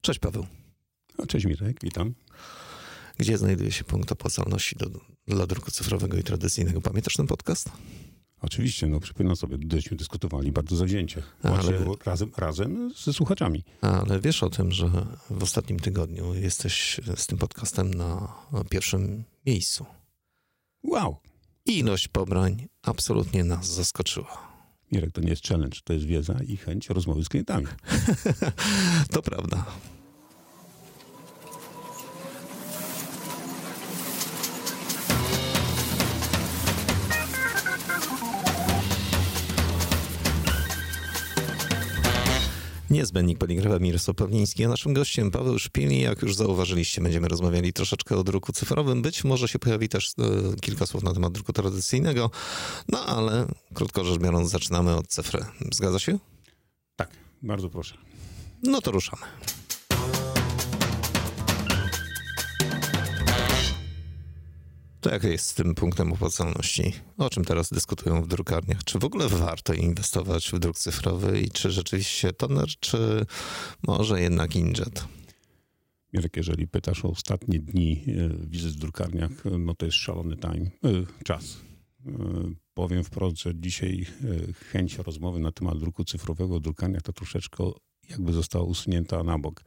Cześć Paweł. Cześć Mirek, witam. Gdzie znajduje się punkt opłacalności do, dla druku cyfrowego i tradycyjnego? Pamiętasz ten podcast? Oczywiście, no przypominam sobie, żeśmy dyskutowali bardzo zawzięcie. Ale... Razem, razem ze słuchaczami. Ale wiesz o tym, że w ostatnim tygodniu jesteś z tym podcastem na pierwszym miejscu. Wow. Ilość pobrań absolutnie nas zaskoczyła. Mirek, to nie jest challenge, to jest wiedza i chęć rozmowy z klientami. to prawda. Niezbędnik poligrafa Mirosław Pawliński, a naszym gościem Paweł Szpilni. Jak już zauważyliście, będziemy rozmawiali troszeczkę o druku cyfrowym. Być może się pojawi też e, kilka słów na temat druku tradycyjnego, no ale krótko rzecz biorąc zaczynamy od cyfry. Zgadza się? Tak, bardzo proszę. No to ruszamy. To jak jest z tym punktem opłacalności? O czym teraz dyskutują w drukarniach? Czy w ogóle warto inwestować w druk cyfrowy i czy rzeczywiście toner, czy może jednak inkjet? Mirek, jeżeli pytasz o ostatnie dni e, wizyt w drukarniach, no to jest szalony time, e, czas. E, powiem wprost, że dzisiaj chęć rozmowy na temat druku cyfrowego w drukarniach to troszeczkę jakby została usunięta na bok.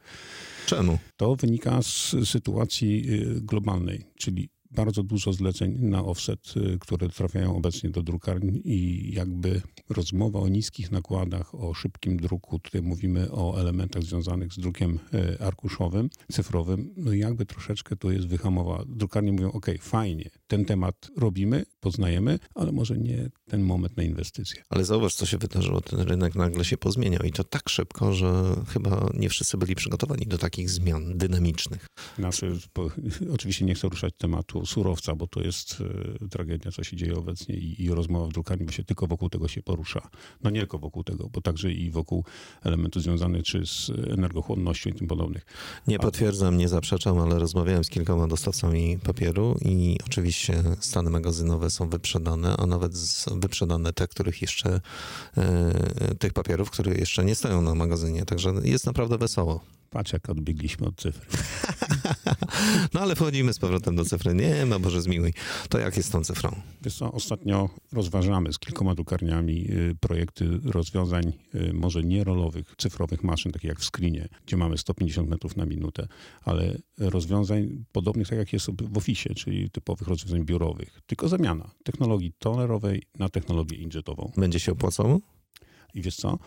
Czemu? To wynika z sytuacji globalnej, czyli bardzo dużo zleceń na offset, y, które trafiają obecnie do drukarni i jakby rozmowa o niskich nakładach, o szybkim druku, tutaj mówimy o elementach związanych z drukiem y, arkuszowym, cyfrowym, no jakby troszeczkę to jest wyhamowa. Drukarnie mówią, ok, fajnie, ten temat robimy, poznajemy, ale może nie ten moment na inwestycje. Ale zauważ, co się wydarzyło. Ten rynek nagle się pozmieniał i to tak szybko, że chyba nie wszyscy byli przygotowani do takich zmian dynamicznych. Znaczy, oczywiście nie chcę ruszać tematu surowca, bo to jest e, tragedia, co się dzieje obecnie i, i rozmowa w drukarni, bo się tylko wokół tego się porusza. No nie tylko wokół tego, bo także i wokół elementów związanych czy z energochłonnością i tym podobnych. Nie potwierdzam, nie zaprzeczam, ale rozmawiałem z kilkoma dostawcami papieru i oczywiście stany magazynowe są wyprzedane, a nawet wyprzedane te, których jeszcze, e, tych papierów, które jeszcze nie stoją na magazynie. Także jest naprawdę wesoło. Patrz, jak odbiegliśmy od cyfry. no ale wchodzimy z powrotem do cyfry. Nie ma Boże zmiłuj. To jak jest z tą cyfrą? Wiesz co, ostatnio rozważamy z kilkoma drukarniami y, projekty rozwiązań y, może nie rolowych, cyfrowych maszyn, takich jak w screenie, gdzie mamy 150 metrów na minutę, ale rozwiązań podobnych tak jak jest w Office, czyli typowych rozwiązań biurowych. Tylko zamiana technologii tonerowej na technologię inkjetową. Będzie się opłacało? I wiesz co?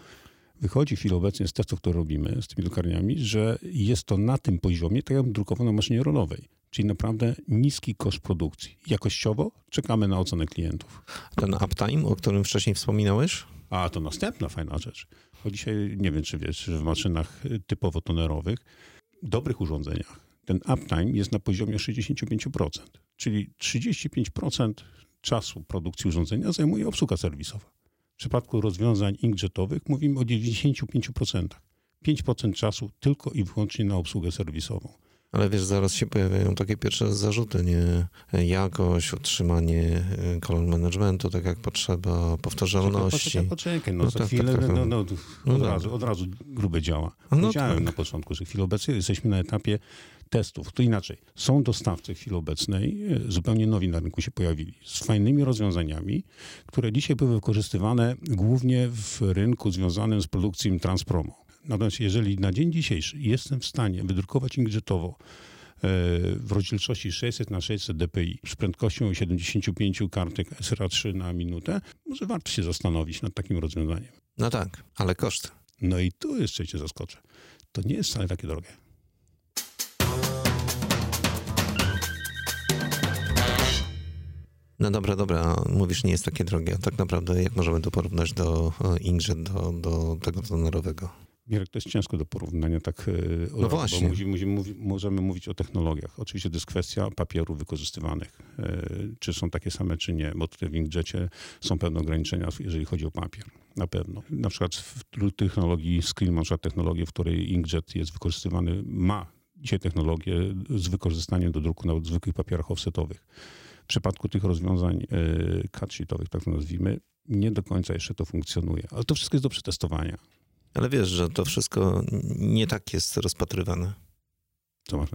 Wychodzi w chwili obecnej z testów, które robimy z tymi drukarniami, że jest to na tym poziomie, tak jak drukowo na maszynie rolowej. Czyli naprawdę niski koszt produkcji. Jakościowo czekamy na ocenę klientów. Ten uptime, o którym wcześniej wspominałeś? A, to następna fajna rzecz. Bo dzisiaj, nie wiem czy wiesz, że w maszynach typowo tonerowych, dobrych urządzeniach, ten uptime jest na poziomie 65%. Czyli 35% czasu produkcji urządzenia zajmuje obsługa serwisowa. W przypadku rozwiązań inkjetowych mówimy o 95%. 5% czasu tylko i wyłącznie na obsługę serwisową. Ale wiesz, zaraz się pojawiają takie pierwsze zarzuty, nie? Jakość, utrzymanie kolor y, managementu, tak jak potrzeba, powtarzalności. Poczekaj, poczekaj, no, no za tak, chwilę, tak, tak, no, no, no, od, razu, od razu grube działa. No Powiedziałem tak. na początku, że w chwili obecnej jesteśmy na etapie testów. To inaczej. Są dostawcy w chwili obecnej, e, zupełnie nowi na rynku się pojawili, z fajnymi rozwiązaniami, które dzisiaj były wykorzystywane głównie w rynku związanym z produkcją Transpromo. Natomiast jeżeli na dzień dzisiejszy jestem w stanie wydrukować inkjetowo e, w rozdzielczości 600 na 600 dpi z prędkością 75 kartek SRA3 na minutę, może warto się zastanowić nad takim rozwiązaniem. No tak, ale koszt. No i tu jeszcze cię zaskoczę. To nie jest wcale takie drogie. No dobra, dobra, mówisz, nie jest takie drogie. A tak naprawdę jak możemy to porównać do e, Inkjet, do, do tego tonerowego? Mirek, to jest ciężko do porównania tak e, no właśnie. Bo możemy mówić o technologiach. Oczywiście to jest kwestia papierów wykorzystywanych. E, czy są takie same, czy nie, bo tutaj w Inkjetie są pewne ograniczenia, jeżeli chodzi o papier. Na pewno. Na przykład w technologii Screen, na przykład technologię, w której Inkjet jest wykorzystywany, ma dzisiaj technologię z wykorzystaniem do druku na zwykłych papierach offsetowych. W przypadku tych rozwiązań e, cut sheetowych, tak to nazwijmy, nie do końca jeszcze to funkcjonuje. Ale to wszystko jest do przetestowania. Ale wiesz, że to wszystko nie tak jest rozpatrywane.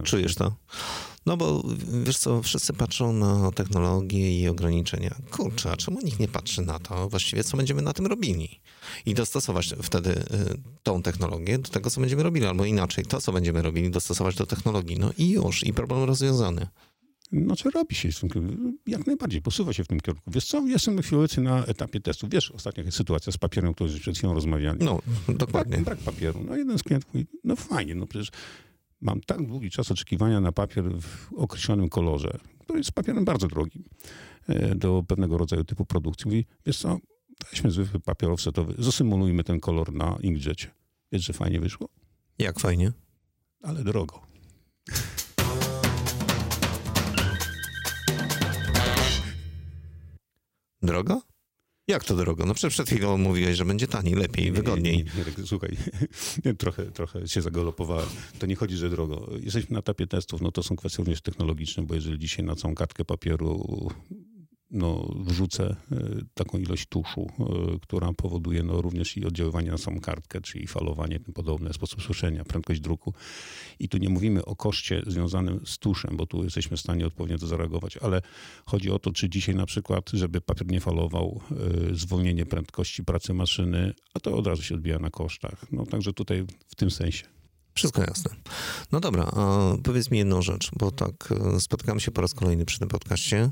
Czujesz to? No bo wiesz co, wszyscy patrzą na technologię i ograniczenia. Kurczę, a czemu nikt nie patrzy na to właściwie, co będziemy na tym robili? I dostosować wtedy y, tą technologię do tego, co będziemy robili, albo inaczej, to, co będziemy robili, dostosować do technologii. No i już, i problem rozwiązany. No co robi się w? Jak najbardziej, posuwa się w tym kierunku. Wiesz co, jestem chwilę na etapie testu. Wiesz, ostatnia sytuacja z papierem, o której przed chwilą rozmawiali. No, dokładnie. Brak, brak papieru. No jeden z klientów mówi, no fajnie, no przecież mam tak długi czas oczekiwania na papier w określonym kolorze, który jest papierem bardzo drogim e, do pewnego rodzaju typu produkcji. Mówi, wiesz co, weźmy zwykły papier offsetowy, zasymulujmy ten kolor na inkjecie. Wiesz, że fajnie wyszło? Jak fajnie? Ale drogo. Drogo? Jak to drogo? No przed chwilą mówiłeś, że będzie taniej, lepiej, wygodniej. Nie, nie, nie, słuchaj, trochę, trochę się zagalopowałem. To nie chodzi, że drogo. Jesteśmy na etapie testów, no to są kwestie również technologiczne, bo jeżeli dzisiaj na całą kartkę papieru no, wrzucę e, taką ilość tuszu, e, która powoduje no, również i oddziaływanie na samą kartkę, czyli falowanie, tym podobne, sposób suszenia, prędkość druku. I tu nie mówimy o koszcie związanym z tuszem, bo tu jesteśmy w stanie odpowiednio to zareagować, ale chodzi o to, czy dzisiaj na przykład, żeby papier nie falował, e, zwolnienie prędkości pracy maszyny, a to od razu się odbija na kosztach. No także tutaj w tym sensie. Wszystko jasne. No dobra, a powiedz mi jedną rzecz, bo tak e, spotykamy się po raz kolejny przy tym podcaście.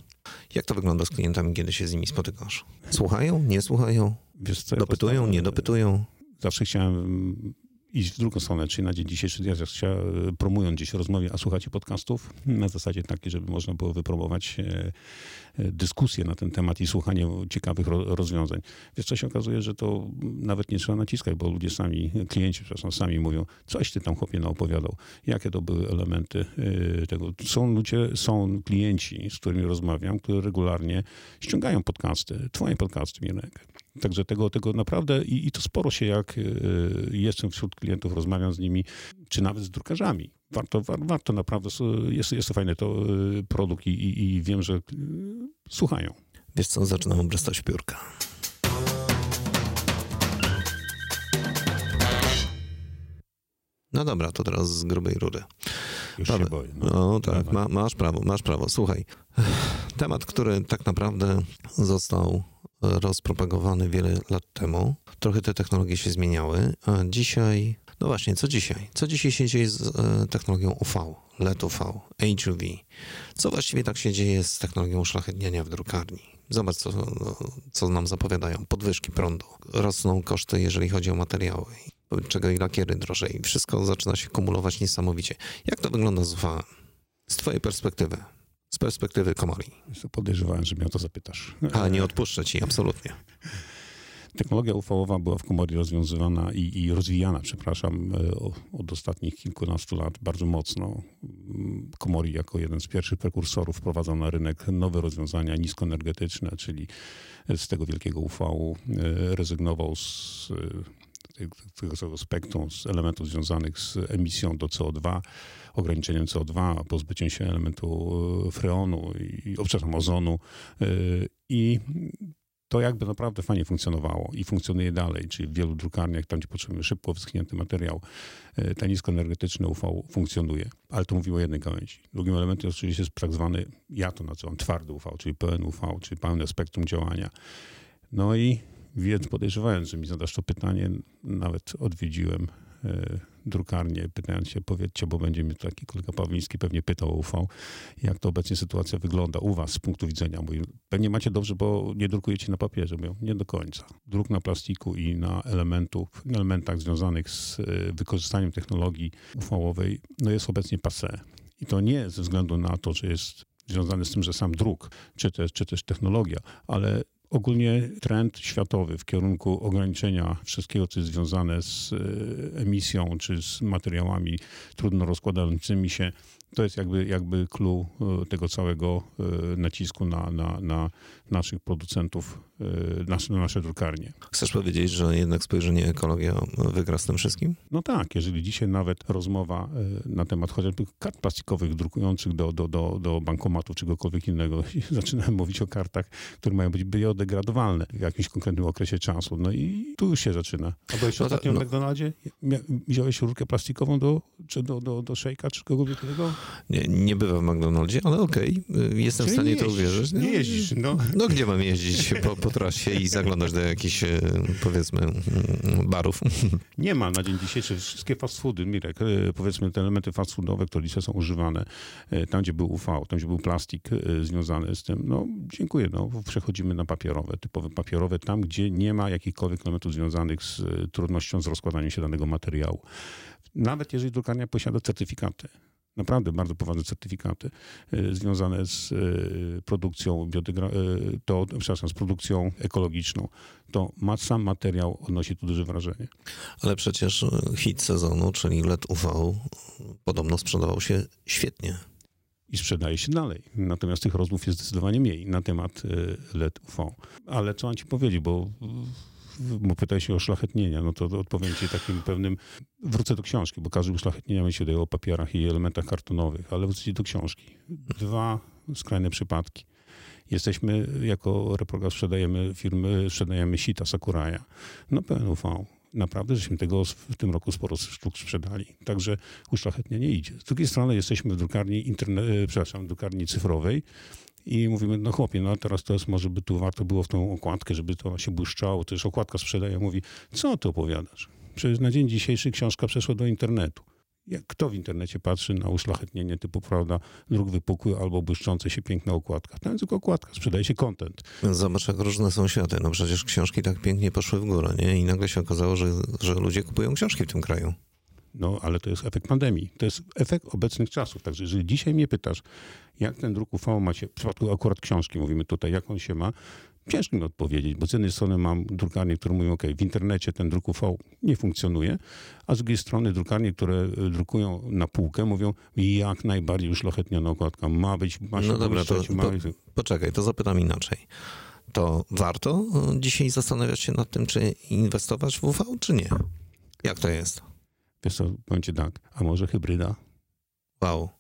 Jak to wygląda z klientami, kiedy się z nimi spotykasz? Słuchają, nie słuchają? Wiesz co, dopytują, nie dopytują? Zawsze chciałem iść w drugą stronę, czyli na dzień dzisiejszy ja chciałem, promując gdzieś rozmowie, a słuchacie podcastów na zasadzie takiej, żeby można było wypromować e, e, dyskusję na ten temat i słuchanie ciekawych rozwiązań. Wiesz, co się okazuje, że to nawet nie trzeba naciskać, bo ludzie sami, klienci przepraszam, sami mówią, coś ty tam chłopie naopowiadał, jakie to były elementy e, tego. Są ludzie, są klienci, z którymi rozmawiam, które regularnie ściągają podcasty, twoje podcasty, Mirek. Także tego, tego naprawdę i, i to sporo się, jak jestem wśród klientów, rozmawiam z nimi, czy nawet z drukarzami. Warto, war, warto naprawdę, jest, jest to fajny to y, produkt i, i, i wiem, że y, słuchają. Wiesz co, zaczynam obrastać piórka. No dobra, to teraz z grubej rury. Już Paweł, się boję. No, no tak, ma, masz prawo, masz prawo. Słuchaj, temat, który tak naprawdę został rozpropagowany wiele lat temu. Trochę te technologie się zmieniały, a dzisiaj, no właśnie, co dzisiaj? Co dzisiaj się dzieje z e, technologią UV, LED UV, HUV? Co właściwie tak się dzieje z technologią uszlachetniania w drukarni? Zobacz, co, co nam zapowiadają. Podwyżki prądu, rosną koszty, jeżeli chodzi o materiały, czego i lakiery drożej. Wszystko zaczyna się kumulować niesamowicie. Jak to wygląda z UV? Z twojej perspektywy? Z perspektywy komori. Podejrzewałem, że mnie o to zapytasz. Ale nie odpuszczę ci, absolutnie. Technologia UV-owa była w komorii rozwiązywana i, i rozwijana, przepraszam, e, od ostatnich kilkunastu lat bardzo mocno. Komori jako jeden z pierwszych prekursorów wprowadzał na rynek nowe rozwiązania niskoenergetyczne, czyli z tego wielkiego UV e, rezygnował z tego spektrum, z elementów związanych z emisją do CO2, ograniczeniem CO2, pozbyciem się elementu e, freonu i, przepraszam, ozonu e, i to jakby naprawdę fajnie funkcjonowało i funkcjonuje dalej, czyli w wielu drukarniach, tam gdzie potrzebujemy szybko wyschnięty materiał, e, ten niskoenergetyczny UV funkcjonuje. Ale to mówiło o jednej gałęzi. Drugim elementem oczywiście jest tak zwany, ja to nazywam twardy UV, czyli pełen UV, czyli pełne spektrum działania. No i więc podejrzewając, że mi zadasz to pytanie, nawet odwiedziłem e, drukarnię, pytając się, powiedzcie, bo będzie mi taki kolega Pawliński pewnie pytał o UV, jak to obecnie sytuacja wygląda u was z punktu widzenia. Mówi, pewnie macie dobrze, bo nie drukujecie na papierze. Mówią, nie do końca. Druk na plastiku i na elementów, elementach związanych z e, wykorzystaniem technologii UV-owej no jest obecnie passé. I to nie ze względu na to, że jest związany z tym, że sam druk, czy też, czy też technologia, ale Ogólnie trend światowy w kierunku ograniczenia wszystkiego, co jest związane z e, emisją czy z materiałami trudno rozkładającymi się, to jest jakby, jakby clue e, tego całego e, nacisku na, na, na naszych producentów, na nasze drukarnie. Chcesz powiedzieć, że jednak spojrzenie ekologia wygra z tym wszystkim? No tak, jeżeli dzisiaj nawet rozmowa na temat chociażby kart plastikowych drukujących do, do, do, do bankomatów czy czegokolwiek innego, zaczynamy mówić o kartach, które mają być biodegradowalne w jakimś konkretnym okresie czasu. No i tu już się zaczyna. A byłeś no ostatnio no. w McDonaldzie? Wziąłeś rurkę plastikową do, czy do, do, do szejka, czy kogokolwiek tego? Nie, nie bywa w McDonaldzie, ale okej, okay. jestem Czyli w stanie to uwierzyć. Nie jeździsz, no. No gdzie mam jeździć po, po trasie i zaglądać do jakichś, e, powiedzmy, mm, barów? Nie ma na dzień dzisiejszy. Wszystkie fast foody, Mirek, e, powiedzmy te elementy fast foodowe, które dzisiaj są używane, e, tam gdzie był UV, tam gdzie był plastik związany z tym, no dziękuję, no przechodzimy na papierowe, typowe papierowe, tam gdzie nie ma jakichkolwiek elementów związanych z trudnością z rozkładaniem się danego materiału. Nawet jeżeli drukarnia posiada certyfikaty, naprawdę bardzo poważne certyfikaty y, związane z y, produkcją biodegra- y, to, przepraszam, z produkcją ekologiczną, to ma, sam materiał odnosi tu duże wrażenie. Ale przecież hit sezonu, czyli LED UV, podobno sprzedawał się świetnie. I sprzedaje się dalej. Natomiast tych rozmów jest zdecydowanie mniej na temat LED UV. Ale co mam ci powiedzieć, bo bo pytaj się o szlachetnienia, no to odpowiem ci takim pewnym, wrócę do książki, bo każdy uszlachetnienia myśli tutaj o papierach i elementach kartonowych, ale wrócę do książki. Dwa skrajne przypadki. Jesteśmy, jako reprogram sprzedajemy firmy, sprzedajemy sita Sakuraja. No pełen UV. Naprawdę, żeśmy tego w tym roku sporo sztuk sprzedali. Także uszlachetnienie idzie. Z drugiej strony jesteśmy w drukarni, interne, e, przepraszam, drukarni cyfrowej, i mówimy, no chłopie, no teraz to jest, może by tu warto było w tą okładkę, żeby to się błyszczało, to już okładka sprzedaje. Mówi, co ty opowiadasz? Przecież na dzień dzisiejszy książka przeszła do internetu. Jak kto w internecie patrzy na uszlachetnienie typu, prawda, dróg wypukły albo błyszczące się piękna okładka? Tam tylko okładka, sprzedaje się content. Zobacz, jak różne są światy. No przecież książki tak pięknie poszły w górę, nie? I nagle się okazało, że, że ludzie kupują książki w tym kraju. No, ale to jest efekt pandemii. To jest efekt obecnych czasów. Także jeżeli dzisiaj mnie pytasz, jak ten druk UV ma się, w przypadku akurat książki mówimy tutaj, jak on się ma, ciężko mi odpowiedzieć, bo z jednej strony mam drukarnie, które mówią, ok, w internecie ten druk UV nie funkcjonuje, a z drugiej strony drukarnie, które e, drukują na półkę, mówią, jak najbardziej uszlachetniona okładka ma być, ma się No dobra, to ma... po, poczekaj, to zapytam inaczej. To warto e, dzisiaj zastanawiać się nad tym, czy inwestować w UV, czy nie? Jak to jest? Wiesz co, powiem ci tak, a może hybryda? Wow.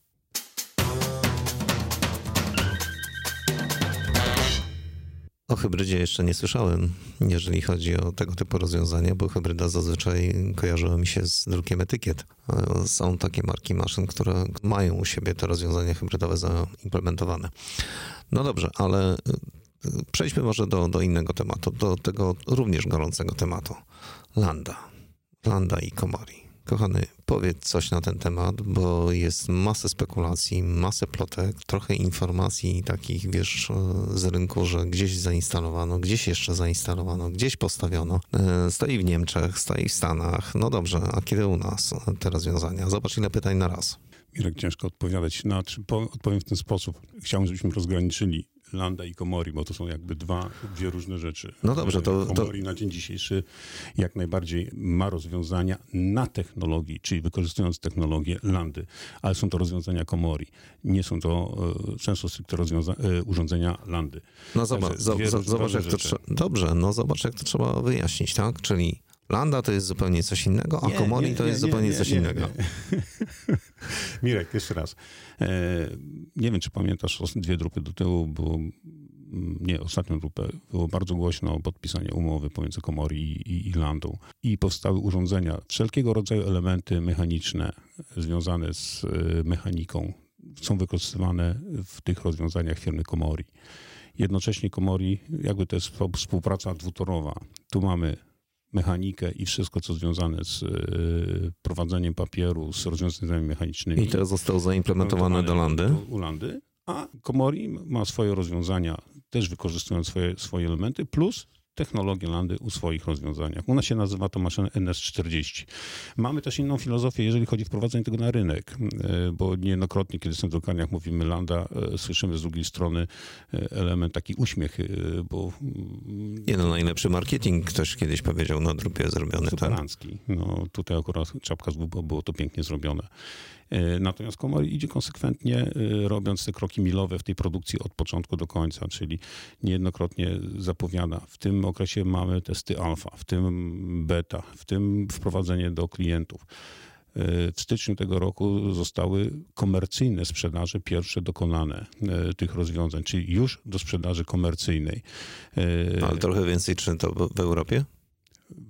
O hybrydzie jeszcze nie słyszałem, jeżeli chodzi o tego typu rozwiązania, bo hybryda zazwyczaj kojarzyła mi się z drukiem etykiet. Są takie marki maszyn, które mają u siebie te rozwiązania hybrydowe zaimplementowane. No dobrze, ale przejdźmy może do, do innego tematu, do tego również gorącego tematu. Landa. Landa i Komori. Kochany, powiedz coś na ten temat, bo jest masę spekulacji, masę plotek, trochę informacji takich, wiesz, z rynku, że gdzieś zainstalowano, gdzieś jeszcze zainstalowano, gdzieś postawiono. E, stoi w Niemczech, stoi w Stanach. No dobrze, a kiedy u nas te rozwiązania? Zobacz ile pytań na raz. Mirek, ciężko odpowiadać. Na, odpowiem w ten sposób. Chciałbym, żebyśmy rozgraniczyli Landa i Komori, bo to są jakby dwa, dwie różne rzeczy. No dobrze, to... Komori to... na dzień dzisiejszy jak najbardziej ma rozwiązania na technologii, czyli wykorzystując technologię Landy, ale są to rozwiązania Komori. Nie są to e, często stricte rozwiąza- e, urządzenia Landy. No zobacz, z, zobacz jak to trzeba... Dobrze, no zobacz jak to trzeba wyjaśnić, tak? Czyli Landa to jest zupełnie coś innego, a nie, Komori nie, to jest nie, zupełnie coś innego. Mirek, jeszcze raz. E, nie wiem, czy pamiętasz, dwie grupy do tyłu było, nie, ostatnią grupę, było bardzo głośno o podpisaniu umowy pomiędzy Komori i, i Irlandą. I powstały urządzenia, wszelkiego rodzaju elementy mechaniczne związane z e, mechaniką są wykorzystywane w tych rozwiązaniach firmy Komori. Jednocześnie Komori, jakby to jest współpraca dwutorowa. Tu mamy mechanikę i wszystko, co związane z y, prowadzeniem papieru, z rozwiązaniami mechanicznymi. I to zostało zaimplementowane do Landy? Do, u Landy. A Komori ma swoje rozwiązania, też wykorzystując swoje, swoje elementy, plus technologię Landy u swoich rozwiązaniach. U nas się nazywa to maszyna NS40. Mamy też inną filozofię, jeżeli chodzi o wprowadzenie tego na rynek, e, bo niejednokrotnie, kiedy w drukarniach mówimy Landa, e, słyszymy z drugiej strony e, element taki uśmiech, bo... Mm, Nie no, najlepszy marketing ktoś kiedyś powiedział na drupie zrobiony. Tak? No tutaj akurat czapka z buba było to pięknie zrobione. E, natomiast Komor idzie konsekwentnie, e, robiąc te kroki milowe w tej produkcji od początku do końca, czyli niejednokrotnie zapowiada, w tym okresie mamy testy alfa, w tym beta, w tym wprowadzenie do klientów. w styczniu tego roku zostały komercyjne sprzedaże pierwsze dokonane tych rozwiązań, czyli już do sprzedaży komercyjnej. Ale trochę więcej, czy to w Europie?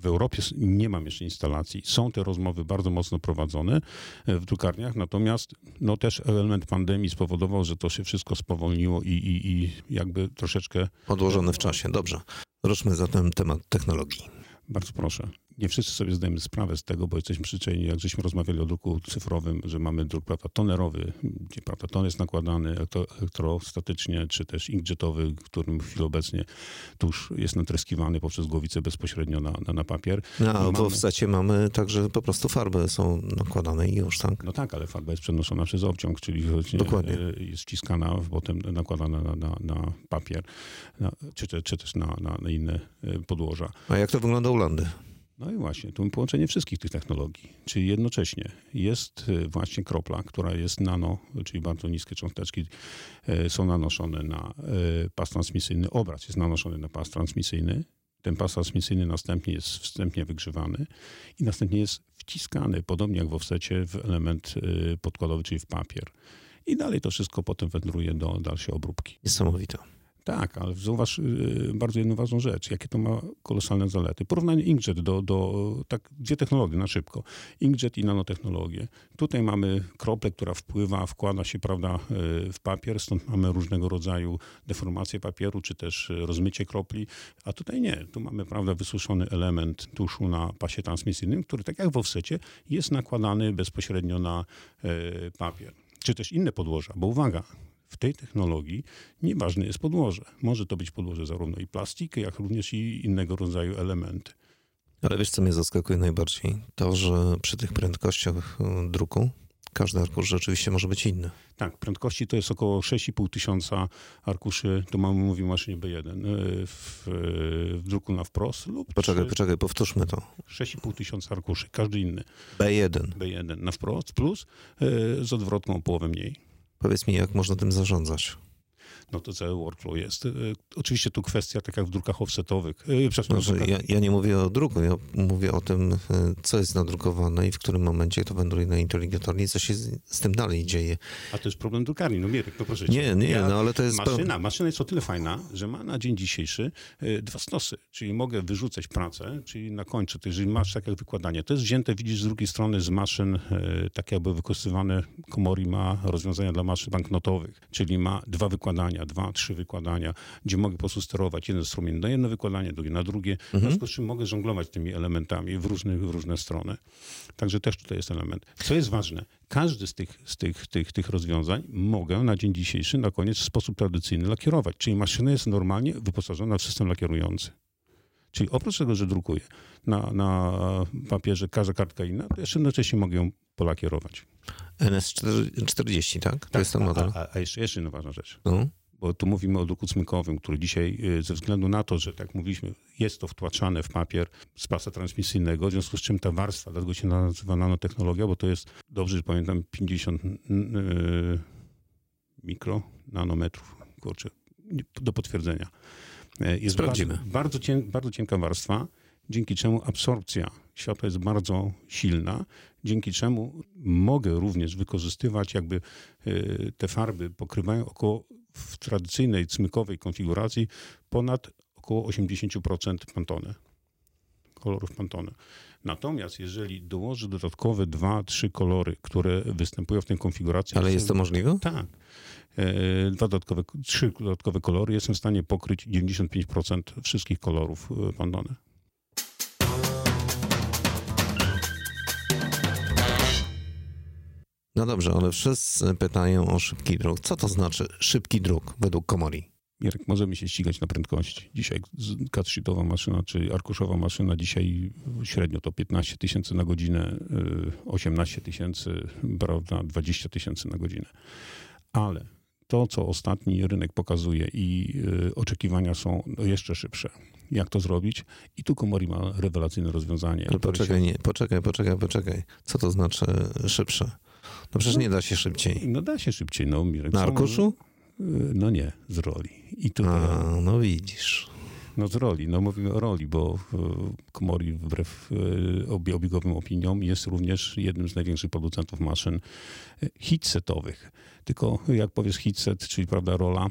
W Europie nie mam jeszcze instalacji. Są te rozmowy bardzo mocno prowadzone e, w drukarniach, natomiast no, też element pandemii spowodował, że to się wszystko spowolniło i, i, i jakby troszeczkę... Odłożone w czasie, dobrze. Ruszmy zatem temat technologii. Bardzo proszę nie wszyscy sobie zdajemy sprawę z tego, bo jesteśmy przyczajeni, jak żeśmy rozmawiali o druku cyfrowym, że mamy druk prawda, tonerowy, gdzie prawda, ton jest nakładany elektrostatycznie, czy też inkjetowy, którym w chwili obecnie tuż jest natryskiwany poprzez głowicę bezpośrednio na, na, na papier. No, a mamy... w zacie mamy także po prostu farby są nakładane i już, tak? No tak, ale farba jest przenoszona przez obciąg, czyli Dokładnie. jest ściskana, potem nakładana na, na, na papier, na, czy, czy, też na, na, na inne e, podłoża. A jak to wygląda u Landy? No i właśnie, tu połączenie wszystkich tych technologii, czyli jednocześnie jest e, właśnie kropla, która jest nano, czyli bardzo niskie cząsteczki e, są nanoszone na e, pas transmisyjny, obraz jest nanoszony na pas transmisyjny, ten pas transmisyjny następnie jest wstępnie wygrzewany i następnie jest wciskany, podobnie jak w offsecie, w element podkładowy, czyli w papier. I dalej to wszystko potem wędruje do dalszej obróbki. Niesamowite. Tak, ale zauważ y, bardzo jedną ważną rzecz, jakie to ma kolosalne zalety. Porównanie inkjet do, do tak, dwie technologie na szybko. Inkjet i nanotechnologie. Tutaj mamy kroplę, która wpływa, wkłada się prawda, y, w papier, stąd mamy różnego rodzaju deformacje papieru, czy też rozmycie kropli, a tutaj nie. Tu mamy prawda, wysuszony element tuszu na pasie transmisyjnym, który tak jak w offsecie jest nakładany bezpośrednio na y, papier. Czy też inne podłoża, bo uwaga, w tej technologii nieważne jest podłoże. Może to być podłoże zarówno i plastiki, jak również i innego rodzaju elementy. Ale wiesz, co mnie zaskakuje najbardziej? To, że przy tych prędkościach e, druku każdy arkusz rzeczywiście może być inny. Tak, prędkości to jest około 6,5 tysiąca arkuszy, to mamy mówił maszynie B1 e, w, w, druku na wprost lub... Poczekaj, 3, poczekaj, powtórzmy to. 6,5 tysiąca arkuszy, każdy inny. B1. B1 na wprost plus e, z odwrotką o połowę mniej. Powiedz mi, jak można tym zarządzać? No to cały workflow jest. E, oczywiście tu kwestia, tak jak w drukach offsetowych. E, przepraszam, znaczy, ja, ja, nie mówię o druku, ja mówię o tym, e, co jest nadrukowane i w którym momencie to wędruje na inteligentornie, co się z, z, tym dalej dzieje. A to jest problem drukarni, no Mirek, no proszę Nie, nie, ja, no ale to jest... Maszyna, maszyna jest o tyle fajna, że ma na dzień dzisiejszy dwa stosy, czyli mogę wyrzucać pracę, czyli na końcu, to jeżeli masz takie wykładanie, to jest wzięte, widzisz, z drugiej strony z maszyn, tak jakby wykorzystywane, Komori ma rozwiązania dla maszyn banknotowych, czyli ma dwa wykładania, dwa, trzy wykładania, gdzie mogę po prostu sterować jeden strumień na jedno wykładanie, drugie na drugie, mhm. w związku z czym mogę żonglować tymi elementami w, różne, w różne strony. Także też tutaj jest element. Co jest ważne, każdy z tych, z tych, tych, tych rozwiązań mogę na dzień dzisiejszy na koniec w sposób tradycyjny lakierować, czyli maszyna jest normalnie wyposażona w system lakierujący. Czyli oprócz tego, że drukuję na, na papierze każda kartka inna, to jeszcze jednocześnie mogę ją polakierować. NS40, tak? To tak, jest ten model. A, a, jeszcze, jeszcze jedna ważna rzecz. No bo tu mówimy o druku cmykowym, który dzisiaj y, ze względu na to, że tak mówiliśmy, jest to wtłaczane w papier z pasa transmisyjnego, w związku z czym ta warstwa, dlatego się nazywa nanotechnologia, bo to jest, dobrze że pamiętam, 50 yy, mikro, nanometrów, kurczę, do potwierdzenia. E, jest Sprawdzimy. Bardzo, bardzo, cien, bardzo cienka warstwa, dzięki czemu absorpcja światła jest bardzo silna, dzięki czemu mogę również wykorzystywać jakby y, te farby pokrywają około w tradycyjnej cmykowej konfiguracji ponad około 80% pantone, kolorów pantone. Natomiast jeżeli dołożę dodatkowe dwa, trzy kolory, które występują w tej konfiguracji... Ale jest to możliwe? Tak. E, dwa dodatkowe, trzy dodatkowe kolory, jestem w stanie pokryć 95% wszystkich kolorów e, pantone. No dobrze, ale wszyscy pytają o szybki druk. Co to znaczy szybki druk według Komori? Jarek, możemy się ścigać na prędkości. Dzisiaj katsheetowa maszyna, czy arkuszowa maszyna, dzisiaj średnio to 15 tysięcy na godzinę, 18 y, tysięcy, prawda, 20 tysięcy na godzinę. Ale to, co ostatni rynek pokazuje i y, oczekiwania są jeszcze szybsze. Jak to zrobić? I tu Komori ma rewelacyjne rozwiązanie. Ale poczekaj, się... nie, poczekaj, poczekaj, poczekaj. Co to znaczy szybsze? No przecież nie da się szybciej. No da się szybciej. No, Mirek, Na arkuszu? Y, no nie, z roli. I tutaj... A, no widzisz. No z roli, no mówimy o roli, bo Komori wbrew obiegowym opiniom jest również jednym z największych producentów maszyn hitsetowych. Tylko jak powiesz hitset, czyli prawda rola,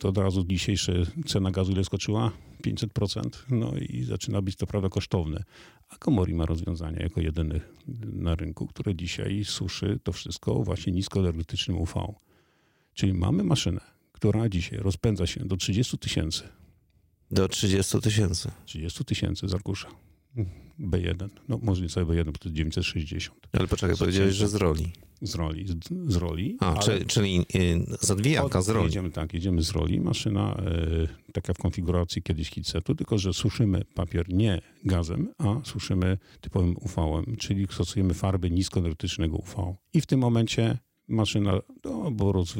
to od razu dzisiejsza cena gazu ile skoczyła? 500%, no i zaczyna być to prawda kosztowne. A Komori ma rozwiązanie jako jedyny na rynku, które dzisiaj suszy to wszystko właśnie niskoenergetycznym UV. Czyli mamy maszynę, która dzisiaj rozpędza się do 30 tysięcy. Do 30 tysięcy. 30 tysięcy z arkusza. B1. No może nie całe B1, bo to jest 960. Ale poczekaj, powiedziałeś, że z roli. Z roli, z, z roli. A, czyli, czyli y, zadwijaka z roli. Jedziemy, tak, jedziemy z roli. Maszyna y, taka w konfiguracji kiedyś hitsetu, tylko że suszymy papier nie gazem, a suszymy typowym UV-em, czyli stosujemy farby niskoenergetycznego UV. I w tym momencie maszyna, no, bo roz,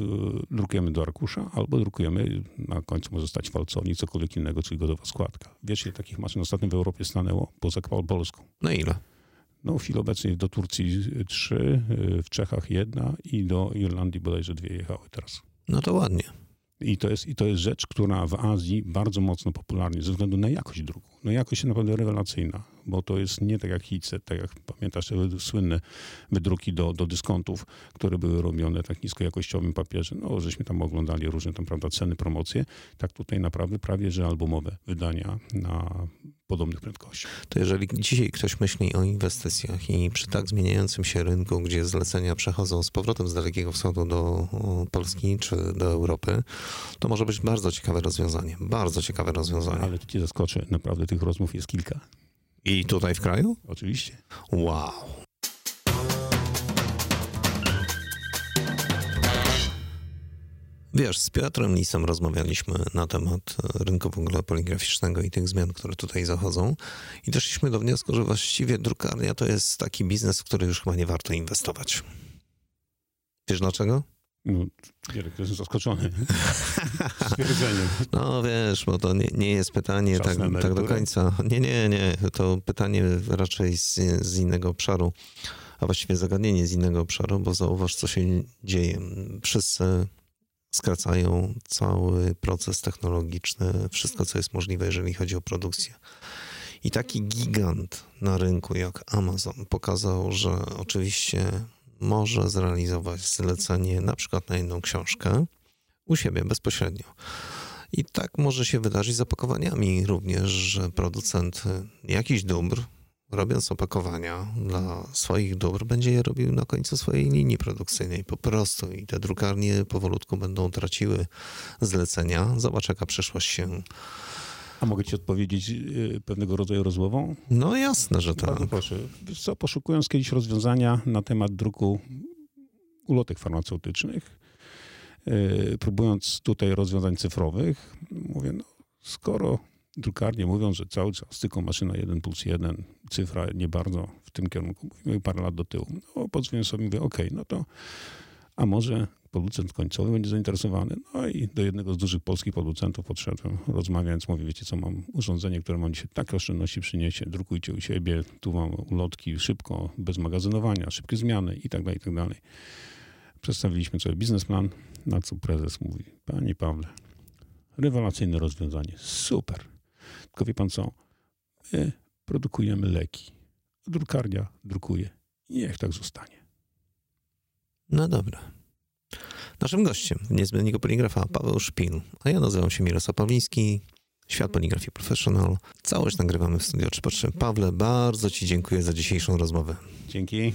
drukujemy do arkusza, albo drukujemy, na końcu może stać falcownik, cokolwiek innego, czyli gotowa składka. Wiesz, ile takich maszyn ostatnio w Europie stanęło, poza Polską? Na ile? No w chwili obecnej do Turcji trzy, w Czechach jedna i do Irlandii bodajże dwie jechały teraz. No to ładnie. I to, jest, I to jest rzecz, która w Azji bardzo mocno popularnie ze względu na jakość druku. No jakość naprawdę rewelacyjna, bo to jest nie tak jak Hitset, tak jak pamiętasz te słynne wydruki do, do dyskontów, które były robione tak niskojakościowym papierze. No, żeśmy tam oglądali różne tam, prawda, ceny, promocje. Tak tutaj naprawdę prawie, że albumowe wydania na podobnych prędkościach. To jeżeli dzisiaj ktoś myśli o inwestycjach i przy tak zmieniającym się rynku, gdzie zlecenia przechodzą z powrotem z Dalekiego Wschodu do Polski czy do Europy, to może być bardzo ciekawe rozwiązanie. Bardzo ciekawe rozwiązanie. Ale to cię zaskoczę, naprawdę tych rozmów jest kilka. I tutaj w kraju? Oczywiście. Wow. Wiesz, z Piotrem Lisem rozmawialiśmy na temat rynku w ogóle poligraficznego i tych zmian, które tutaj zachodzą i doszliśmy do wniosku, że właściwie drukarnia to jest taki biznes, w który już chyba nie warto inwestować. Wiesz dlaczego? No, jestem zaskoczony stwierdzeniem. No wiesz, bo to nie, nie jest pytanie tak, tak, do końca. Nie, nie, nie. To pytanie raczej z, z innego obszaru, a właściwie zagadnienie z innego obszaru, bo zauważ, co się dzieje. Wszyscy skracają cały proces technologiczny, wszystko, co jest możliwe, jeżeli chodzi o produkcję. I taki gigant na rynku jak Amazon pokazał, że oczywiście może zrealizować zlecenie na przykład na jedną książkę u siebie bezpośrednio. I tak może się wydarzyć z opakowaniami również, że producent jakiś dóbr, robiąc opakowania dla swoich dóbr, będzie je robił na końcu swojej linii produkcyjnej po prostu i te drukarnie powolutku będą traciły zlecenia. Zobacz, jaka przyszłość się a mogę ci odpowiedzieć y, pewnego rodzaju rozmową? No jasne, że tak. Bardzo proszę. co, poszukując kiedyś rozwiązania na temat druku ulotek farmaceutycznych, yy, próbując tutaj rozwiązań cyfrowych, mówię, no skoro drukarnie mówią, że cały czas tylko maszyna 1 plus 1, cyfra nie bardzo w tym kierunku, mówimy parę lat do tyłu, no podzwonię sobie, mówię, okej, okay, no to a może producent końcowy będzie zainteresowany. No i do jednego z dużych polskich producentów podszedłem, rozmawiając, mówię, wiecie co, mam urządzenie, które mam dzisiaj takie oszczędności przyniesie, drukujcie u siebie, tu mam ulotki szybko, bez magazynowania, szybkie zmiany i tak dalej, i tak dalej. Przedstawiliśmy sobie biznesplan, na co prezes mówi, panie Pawle, rewelacyjne rozwiązanie, super. Tylko wie pan co, my produkujemy leki, drukarnia drukuje. Niech tak zostanie. No dobra. Naszym gościem niezbędnego poligrafa Paweł Szpil, a ja nazywam się Mirosław Pawliński, Świat Poligrafii Professional. Całość nagrywamy w studio 3 Pawle, bardzo Ci dziękuję za dzisiejszą rozmowę. Dzięki.